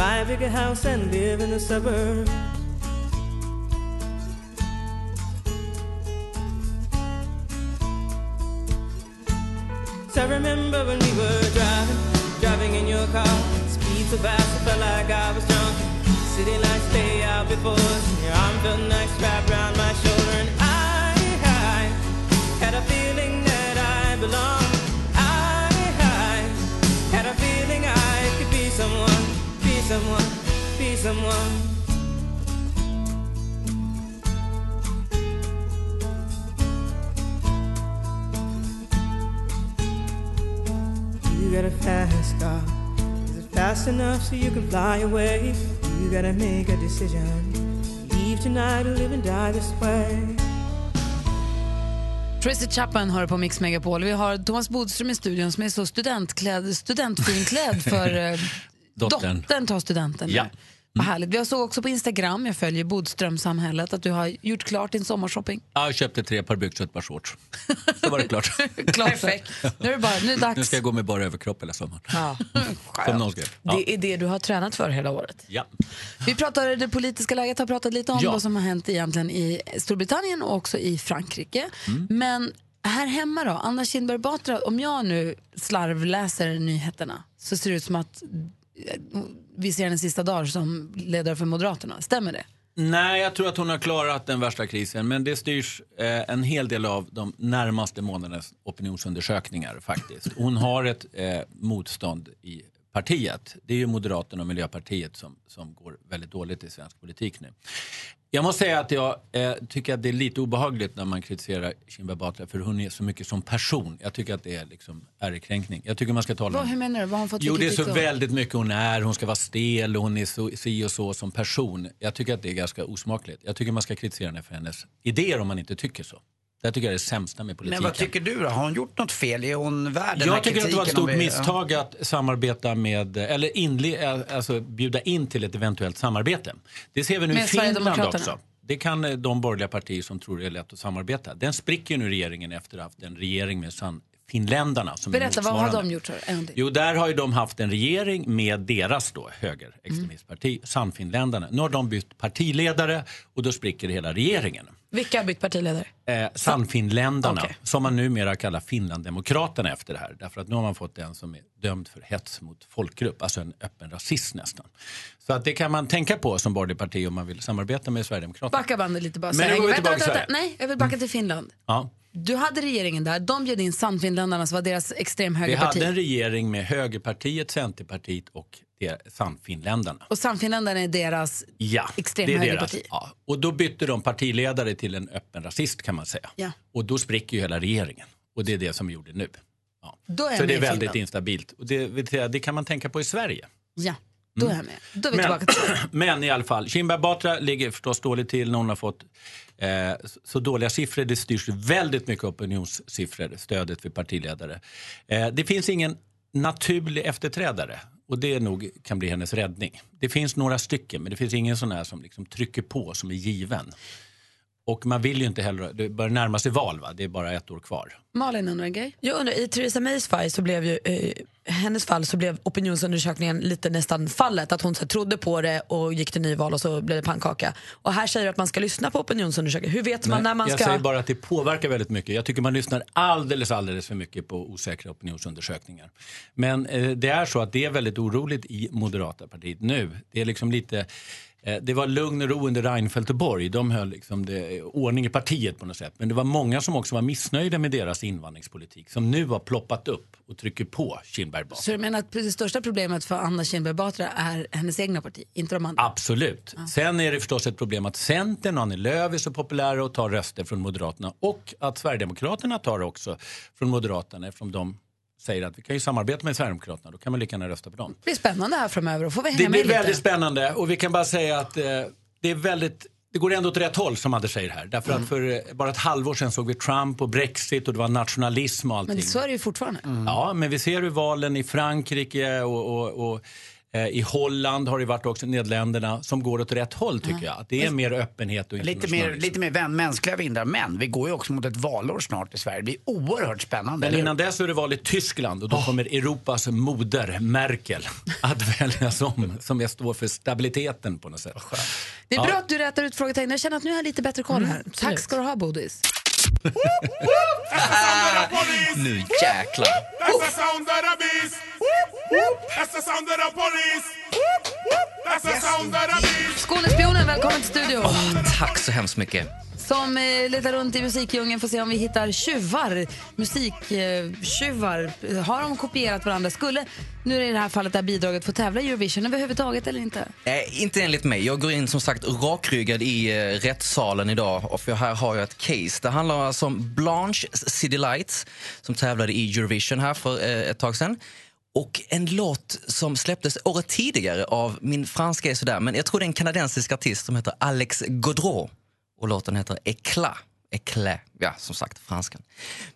Buy a bigger house and live in the suburbs. So I remember when we were driving, driving in your car. Speed so fast, I felt like I was drunk. City lights lay out before us, your arm felt nice wrapped around someone. You got a fast car. Is it fast enough so you can fly away? You gotta make a decision. Leave tonight or live and die this way. Tracy Chapman hör på Mix Megapol. Vi har Thomas Bodström i studion som är så studentklädd, studentfinklädd för eh, Dottern. dottern tar studenten nu. Vad härligt. Vi har såg också på Instagram, jag följer Bodströmsamhället, att du har gjort klart din sommarshopping. Ja, Jag köpte tre par byxor och ett par shorts. Så var det klart. Klart. Perfekt. Nu är det bara, nu är dags. Nu ska jag gå med bara överkropp hela sommaren. Ja. Som någon skrev. Ja. Det är det du har tränat för hela året. Ja. Vi pratar det politiska läget, har pratat lite om Ja. vad som har hänt egentligen i Storbritannien och också i Frankrike. Mm. Men här hemma då, Anna Kinberg Batra, om jag nu slarvläser nyheterna så ser det ut som att vi ser den sista dagar som ledare för Moderaterna. Stämmer det? Nej, jag tror att hon har klarat den värsta krisen. Men det styrs eh, en hel del av de närmaste månadernas opinionsundersökningar faktiskt. Hon har ett eh, motstånd i partiet. Det är ju Moderaterna och Miljöpartiet som, som går väldigt dåligt i svensk politik nu. Jag måste säga att jag eh, tycker att det är lite obehagligt när man kritiserar Kinberg Batra för hon är så mycket som person. Jag tycker att det är liksom ärekränkning. Jag tycker man ska tala Vad, om hur menar du? Vad har hon fått Jo, det är så väldigt mycket hon är. Hon ska vara stel och hon är så, si och så som person. Jag tycker att det är ganska osmakligt. Jag tycker man ska kritisera henne för hennes idéer om man inte tycker så. Det tycker jag är det sämsta med politiken. Men vad tycker du då? Har hon gjort något fel? Är hon värd den Jag tycker att det var ett stort vi- misstag att samarbeta med, eller inle, alltså bjuda in till ett eventuellt samarbete. Det ser vi nu i Med Finland Sverigedemokraterna? också. Det kan eh, de borgerliga partier som tror det är lätt att samarbeta. Den spricker nu regeringen efter att ha haft en regering med san- finländarna som Berätta, vad har de gjort? Jo, där har de haft en regering med deras då högerextremistparti, Mm. Sannfinländarna. Nu har de bytt partiledare och då spricker hela regeringen. Vilka har bytt partiledare? Eh, Sannfinländarna, Okej. som man numera kallar Finlanddemokraterna efter det här. Därför att nu har man fått en som är dömd för hets mot folkgrupp, alltså en öppen rasist nästan. Så att det kan man tänka på som borgerligt parti om man vill samarbeta med Sverigedemokraterna. Backa bandet lite bara. Men nu går vi tillbaka vänta. Nej, jag vill backa till Finland. Ja. Du hade regeringen där, de bjöd in Sannfinländarna som var deras Vi extremhögerparti. hade en regering med Högerpartiet, Centerpartiet och Sannfinländarna. Och Sannfinländarna är deras Ja, extremhögerparti. deras. Ja. Och då bytte de partiledare till en öppen rasist kan man säga. Ja. Och då spricker ju hela regeringen. Och det är det som vi gjorde nu. Jag Så det är väldigt instabilt. Och det, det kan man tänka på i Sverige. Ja, då är jag med. Då är vi Men, tillbaka till men i alla fall, Kinberg Batra ligger förstås dåligt till när hon har fått eh, så dåliga siffror. Det styrs väldigt mycket opinionssiffror, stödet för partiledare. Eh, det finns ingen naturlig efterträdare och det nog kan bli hennes räddning. Det finns några stycken men det finns ingen sån här som liksom trycker på som är given. Och man vill ju inte heller, det börjar närma sig val va, det är bara ett år kvar. Malin undrar en grej. Jag undrar, I Theresa Mays fall så blev ju, eh, hennes fall så blev opinionsundersökningen lite nästan fallet. Att hon så här, trodde på det och gick till nyval och så blev det pannkaka. Och här säger du att man ska lyssna på opinionsundersökningar. Hur vet man Nej, när man jag ska... säger bara att det påverkar väldigt mycket. Jag tycker man lyssnar alldeles, alldeles för mycket på osäkra opinionsundersökningar. Men eh, det är så att det är väldigt oroligt i Moderata partiet nu. Det är liksom lite det var lugn och ro under Reinfeldt och Borg. De höll liksom det, ordning i partiet på något sätt. Men det var många som också var missnöjda med deras invandringspolitik som nu har ploppat upp och trycker på Kinberg bakåt. Så du menar att det största problemet för Anna Kinberg Batra är hennes egna parti, inte de andra? Absolut. Sen är det förstås ett problem att Centern och Annie Lööf är så populära och tar röster från Moderaterna och att Sverigedemokraterna tar också från Moderaterna eftersom de säger att vi kan ju samarbeta med Sverigedemokraterna, då kan man lika gärna rösta på dem. Det blir spännande här framöver och får vi hänga Det med blir lite. väldigt spännande och vi kan bara säga att eh, det är väldigt det går ändå åt rätt håll som Anders säger här. Därför Mm. att för eh, bara ett halvår sedan såg vi Trump och Brexit och det var nationalism och allting. Men så är det ju fortfarande. Ja, men vi ser hur valen i Frankrike och, och, och i Holland har det varit också, Nederländerna, som går åt rätt håll tycker jag. Att det är mer öppenhet och Lite mer, lite mer vän, mänskliga vindar, men vi går ju också mot ett valår snart i Sverige. Det blir oerhört spännande. Men innan dess är det val i Tyskland och då kommer Europas moder, Merkel, att väljas om. Som jag står för stabiliteten på något sätt. Det är Ja. bra att du rätar ut frågetecken. Jag känner att nu har jag lite bättre koll här. Tack ska du ha Bodis. Nu jäklar. That's the sound of the police. That's the sound of the beast. Skånespionen, välkommen till studion. Tack så hemskt mycket. Som eh, letar runt i musikdjungeln för att se om vi hittar tjuvar, musiktjuvar. Har de kopierat varandra? Skulle nu i det här fallet det här bidraget få tävla i Eurovision överhuvudtaget eller inte? Eh, inte enligt mig. Jag går in som sagt rakryggad i eh, rättssalen idag. Och för här har jag ett case. Det handlar alltså om Blanche City Lights som tävlade i Eurovision här för eh, ett tag sedan. Och en låt som släpptes året tidigare av, min franska är sådär, men jag tror det är en kanadensisk artist som heter Alex Gaudreau. Och låten heter Éclat. Éclat, ja som sagt franskan.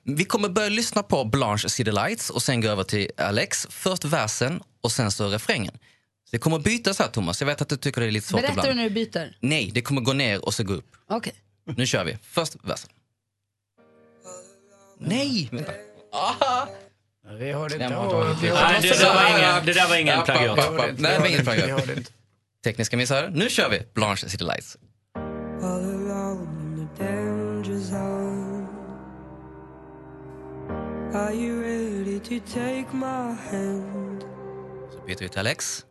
Vi kommer börja lyssna på Blanche City Lights och sen gå över till Alex. Först versen och sen så refrängen. Så det kommer bytas här Thomas, jag vet att du tycker det är lite svårt Berättar du ibland. när du byter? Nej, det kommer gå ner och så gå upp. Okej. Nu kör vi. Först versen. Nej! vänta. Ah. Vi hörde inte. hörde det där var ingen- det där var ingen plagiat. Nej, det var ingen plagiat. Tekniska missar. Nu kör vi Blanche City Lights. All alone in the danger zone. Are you ready to take my hand? Så byter vi till Alex.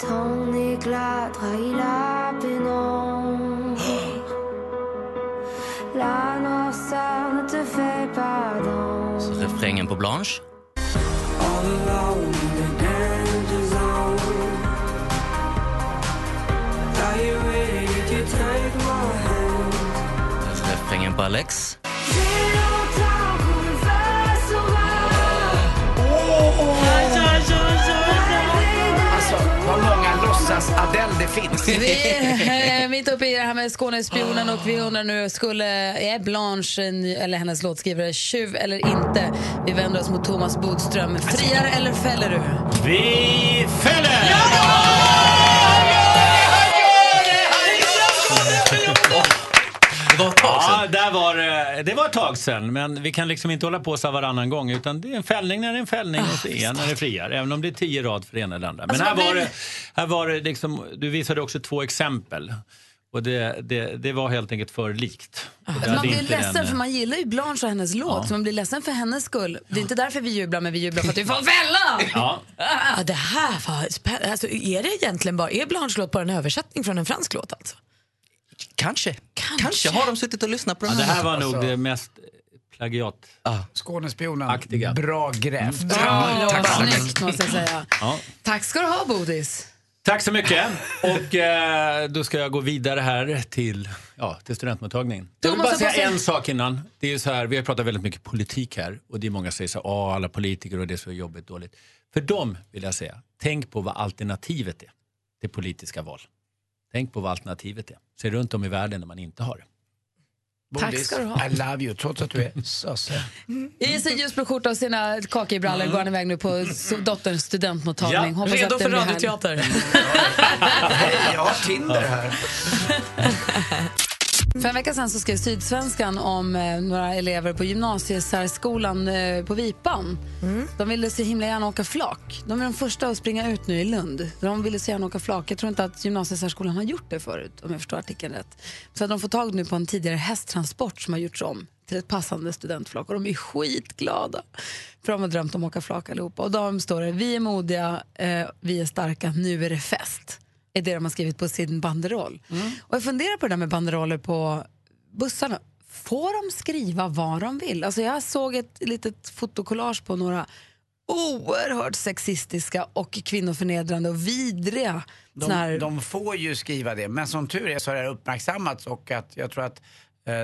Ton éclat trahit la pénombre. La noirceur ne te fait pas danser. Så refrängen på Blanche. All alone in the danger zone. Are you ready to take my hand? Så refrängen på Alex. Finns. Vi är eh, mitt uppe i det här med Skånespionen och vi undrar nu, skulle, är Blanche ny- eller hennes låtskrivare tjuv eller inte? Vi vänder oss mot Thomas Bodström. Friar eller fäller du? Vi fäller! Det var ett tag Ja, där var, det- det var ett tag sedan, men vi kan liksom inte hålla på så varannan gång. Utan det är en fällning när det är en fällning och fria när det friar. Även om det är tio rad för det ena eller andra. Men Alltså, här var det, här var det liksom, du visade också två exempel. Och det, det, det var helt enkelt för likt. Det Alltså, man blir ledsen den, för man gillar ju Blanche och hennes låt. Ja. Så man blir ledsen för hennes skull. Det är inte därför vi jublar, men vi jublar för att vi får fälla! Ja. Ja, det här var spä- alltså, Är det egentligen bara, är Blanche låt bara en översättning från en fransk låt alltså? Kanske. Kanske. har de suttit och lyssnat på Ja, den det här. här var Alltså- nog det mest plagiat... Skånespionen. Aktiga. Bra grävt. Bra, ja, Tack så mycket. snyggt måste jag säga. Ja. Tack ska du ha Bodis. Tack så mycket. Och eh, då ska jag gå vidare här till, ja, till studentmottagningen. Jag vill bara säga en sak innan. Det är så här, vi har pratat väldigt mycket politik här och det är många som säger så här, "Åh, alla politiker och det är så jobbigt dåligt. För dem vill jag säga, tänk på vad alternativet är till politiska val. Tänk på vad alternativet är. Se runt om i världen där man inte har det. Tack ska du ha. I love you, trots att du är sosse. I sin ljusblå skjorta och sina kakebrallor går han iväg nu på dotterns studentmottagning. Ja, Hoppas Redo för radioteater. Jag har Tinder här. För en vecka sedan så skrev Sydsvenskan om eh, några elever på gymnasiesärskolan eh, på Vipan. De ville så himla gärna åka flak. De är de första att springa ut nu i Lund. De ville så gärna åka flak. Jag tror inte att gymnasiesärskolan har gjort det förut, om jag förstår artikeln rätt. Så de får tag nu på en tidigare hästtransport som har gjorts om till ett passande studentflak och de är skitglada. För de har drömt om att åka flak allihopa. Och de står det, vi är modiga, eh, vi är starka, nu är det fest. Är det de har skrivit på sin banderoll. Och jag funderar på det där med banderoller på bussarna. Får de skriva vad de vill? Alltså jag såg ett litet fotokollage på några oerhört sexistiska och kvinnoförnedrande och vidriga såna här... De, de får ju skriva det, men som tur är så har det uppmärksammats och att jag tror att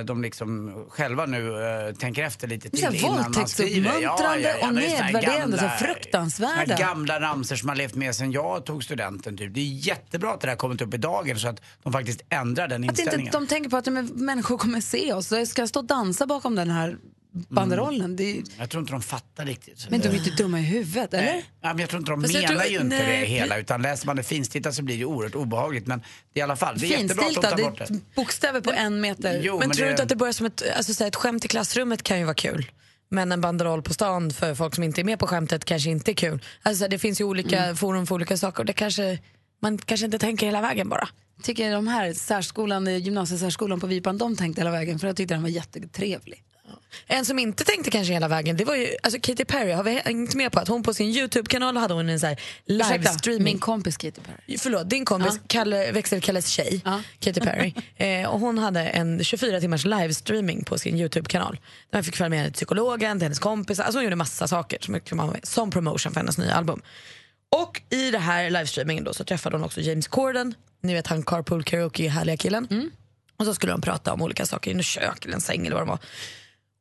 de liksom själva nu eh, tänker efter lite till innan man skriver. våldtäktsuppmuntrande och det är såna här nedvärderande, så gamla- fruktansvärda. gamla ramser som har levt med sen jag tog studenten. Typ. Det är jättebra att det här kommit upp i dagen så att de faktiskt ändrar den Att inte inställningen. de tänker på att men, människor kommer se oss. Så jag ska stå och dansa bakom den här banderollen. Det är, Jag tror inte de fattar riktigt. men de är inte dumma i huvudet, eller? Nej, men jag tror inte de Fast menar tror- ju inte nej, det hela utan läser man det finstiltat så blir det oerhört obehagligt. Men det är i alla fall, det är jättebra att de tar det bort det. är bokstäver på en meter. Jo, men, men tror du det- inte att det börjar som ett, alltså, så här, ett skämt i klassrummet kan ju vara kul. Men en banderoll på stan för folk som inte är med på skämtet kanske inte är kul. Alltså, det finns ju olika Mm. forum för olika saker det kanske, man kanske inte tänker hela vägen bara. tycker de här särskolan, gymnasiesärskolan på Vipan, de tänkte hela vägen för jag tyckte den var jättetrevlig. En som inte tänkte kanske hela vägen, det var ju alltså Katy Perry. Har vi hängt med på att hon på sin YouTube-kanal hade hon en så här livestreaming. min kompis Katy Perry. Förlåt, din kompis, Kalle, växelkalles tjej, Katy Perry. eh, och hon hade en 24 timmars livestreaming på sin YouTube-kanal. Där man fick följa med henne till psykologen, till hennes kompisar. Alltså hon gjorde massa saker som, som promotion för hennes nya album. Och i det här livestreamingen då så träffade hon också James Corden, ni vet han carpool karaoke härliga killen. Och så skulle de prata om olika saker i en kök eller en säng eller vad det var.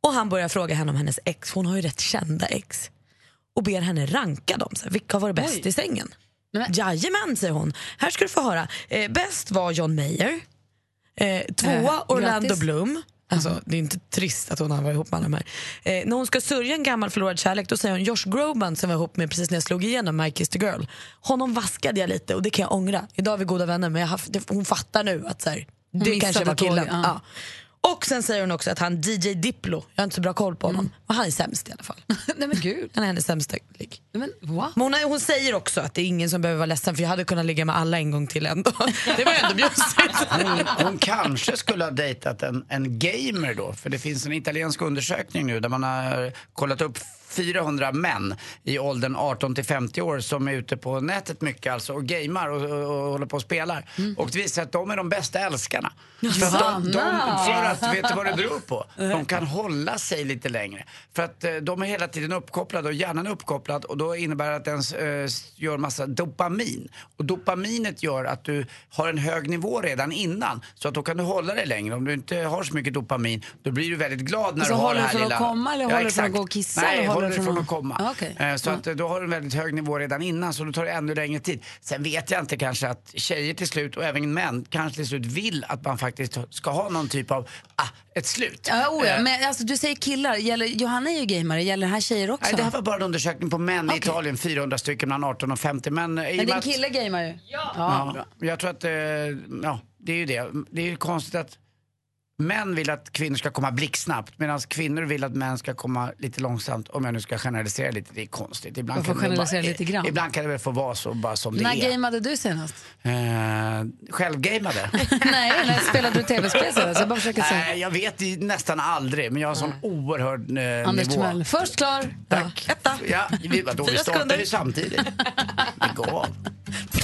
Och han börjar fråga henne om hennes ex, hon har ju rätt kända ex. Och ber henne ranka dem, så här, vilka har varit bäst Oj. i sängen? Jajamän, säger hon. Här ska du få höra. Eh, bäst var John Mayer. Eh, tvåa Eh, Orlando grattis. Bloom. Alltså, Det är inte trist att hon har varit ihop med alla de här. Eh, när hon ska sörja en gammal förlorad kärlek då säger hon Josh Groban som var ihop med precis när jag slog igenom My Kiss the Girl. Honom vaskade jag lite och det kan jag ångra. Idag är vi goda vänner men haft- hon fattar nu att så här, det kanske var killen. tåget, ja. Ja. Och sen säger hon också att han DJ Diplo, jag har inte så bra koll på honom, men han är sämst i alla fall. Nej men gud. Han är hennes sämsta ligg. Men? Men hon, hon säger också att det är ingen som behöver vara ledsen för jag hade kunnat ligga med alla en gång till ändå. Det var ändå bjussigt. Hon, hon kanske skulle ha dejtat en, en gamer då. För det finns en italiensk undersökning nu där man har kollat upp 400 män i åldern 18 till 50 år som är ute på nätet mycket alltså och gamer och, och, och håller på och spelar. Och det visar att de är de bästa älskarna. För att, de, de, för att, vet du vad det beror på? De kan hålla sig lite längre. För att eh, de är hela tiden uppkopplade och hjärnan är uppkopplad och då innebär det att den eh, gör massa dopamin. Och dopaminet gör att du har en hög nivå redan innan. Så att då kan du hålla dig längre. Om du inte har så mycket dopamin då blir du väldigt glad när Alltså, du har håller det du här från att lilla... komma eller håller du från att gå och kissa, Nej, du från från att- att komma. Ah. Eh, Så att eh, då har du en väldigt hög nivå redan innan så då tar det ännu längre tid. Sen vet jag inte kanske att tjejer till slut och även män kanske till slut vill att man faktiskt ska ha någon typ av, ah, ett slut. Ja, oh ja. Eh, Men alltså, du säger killar, gäller, Johanna är ju gamare, gäller det här tjejer också? Nej, det här var bara en undersökning på män i Italien, 400 stycken mellan 18 och 50. Men, eh, Men din att- kille gamar ju. Ja. Ja, jag tror att, eh, ja, det är ju det. Det är ju konstigt att män vill att kvinnor ska komma blixtsnabbt medan kvinnor vill att män ska komma lite långsamt. Om jag nu ska generalisera lite, det är konstigt. Ibland kan det bara, lite grann. Ibland kan det väl få vara så bara som det När är. gamade du senast? Eh, självgamade? Nej, när spelade du tv-spel senast? Jag bara försöker säga. Nej, jag vet nästan aldrig, men jag har en sån oerhörd eh, Anders nivå. Timell. Först klar. Tack. Ja, vi, vadå, vi Fyra startar sekunder. ju samtidigt. Det går av.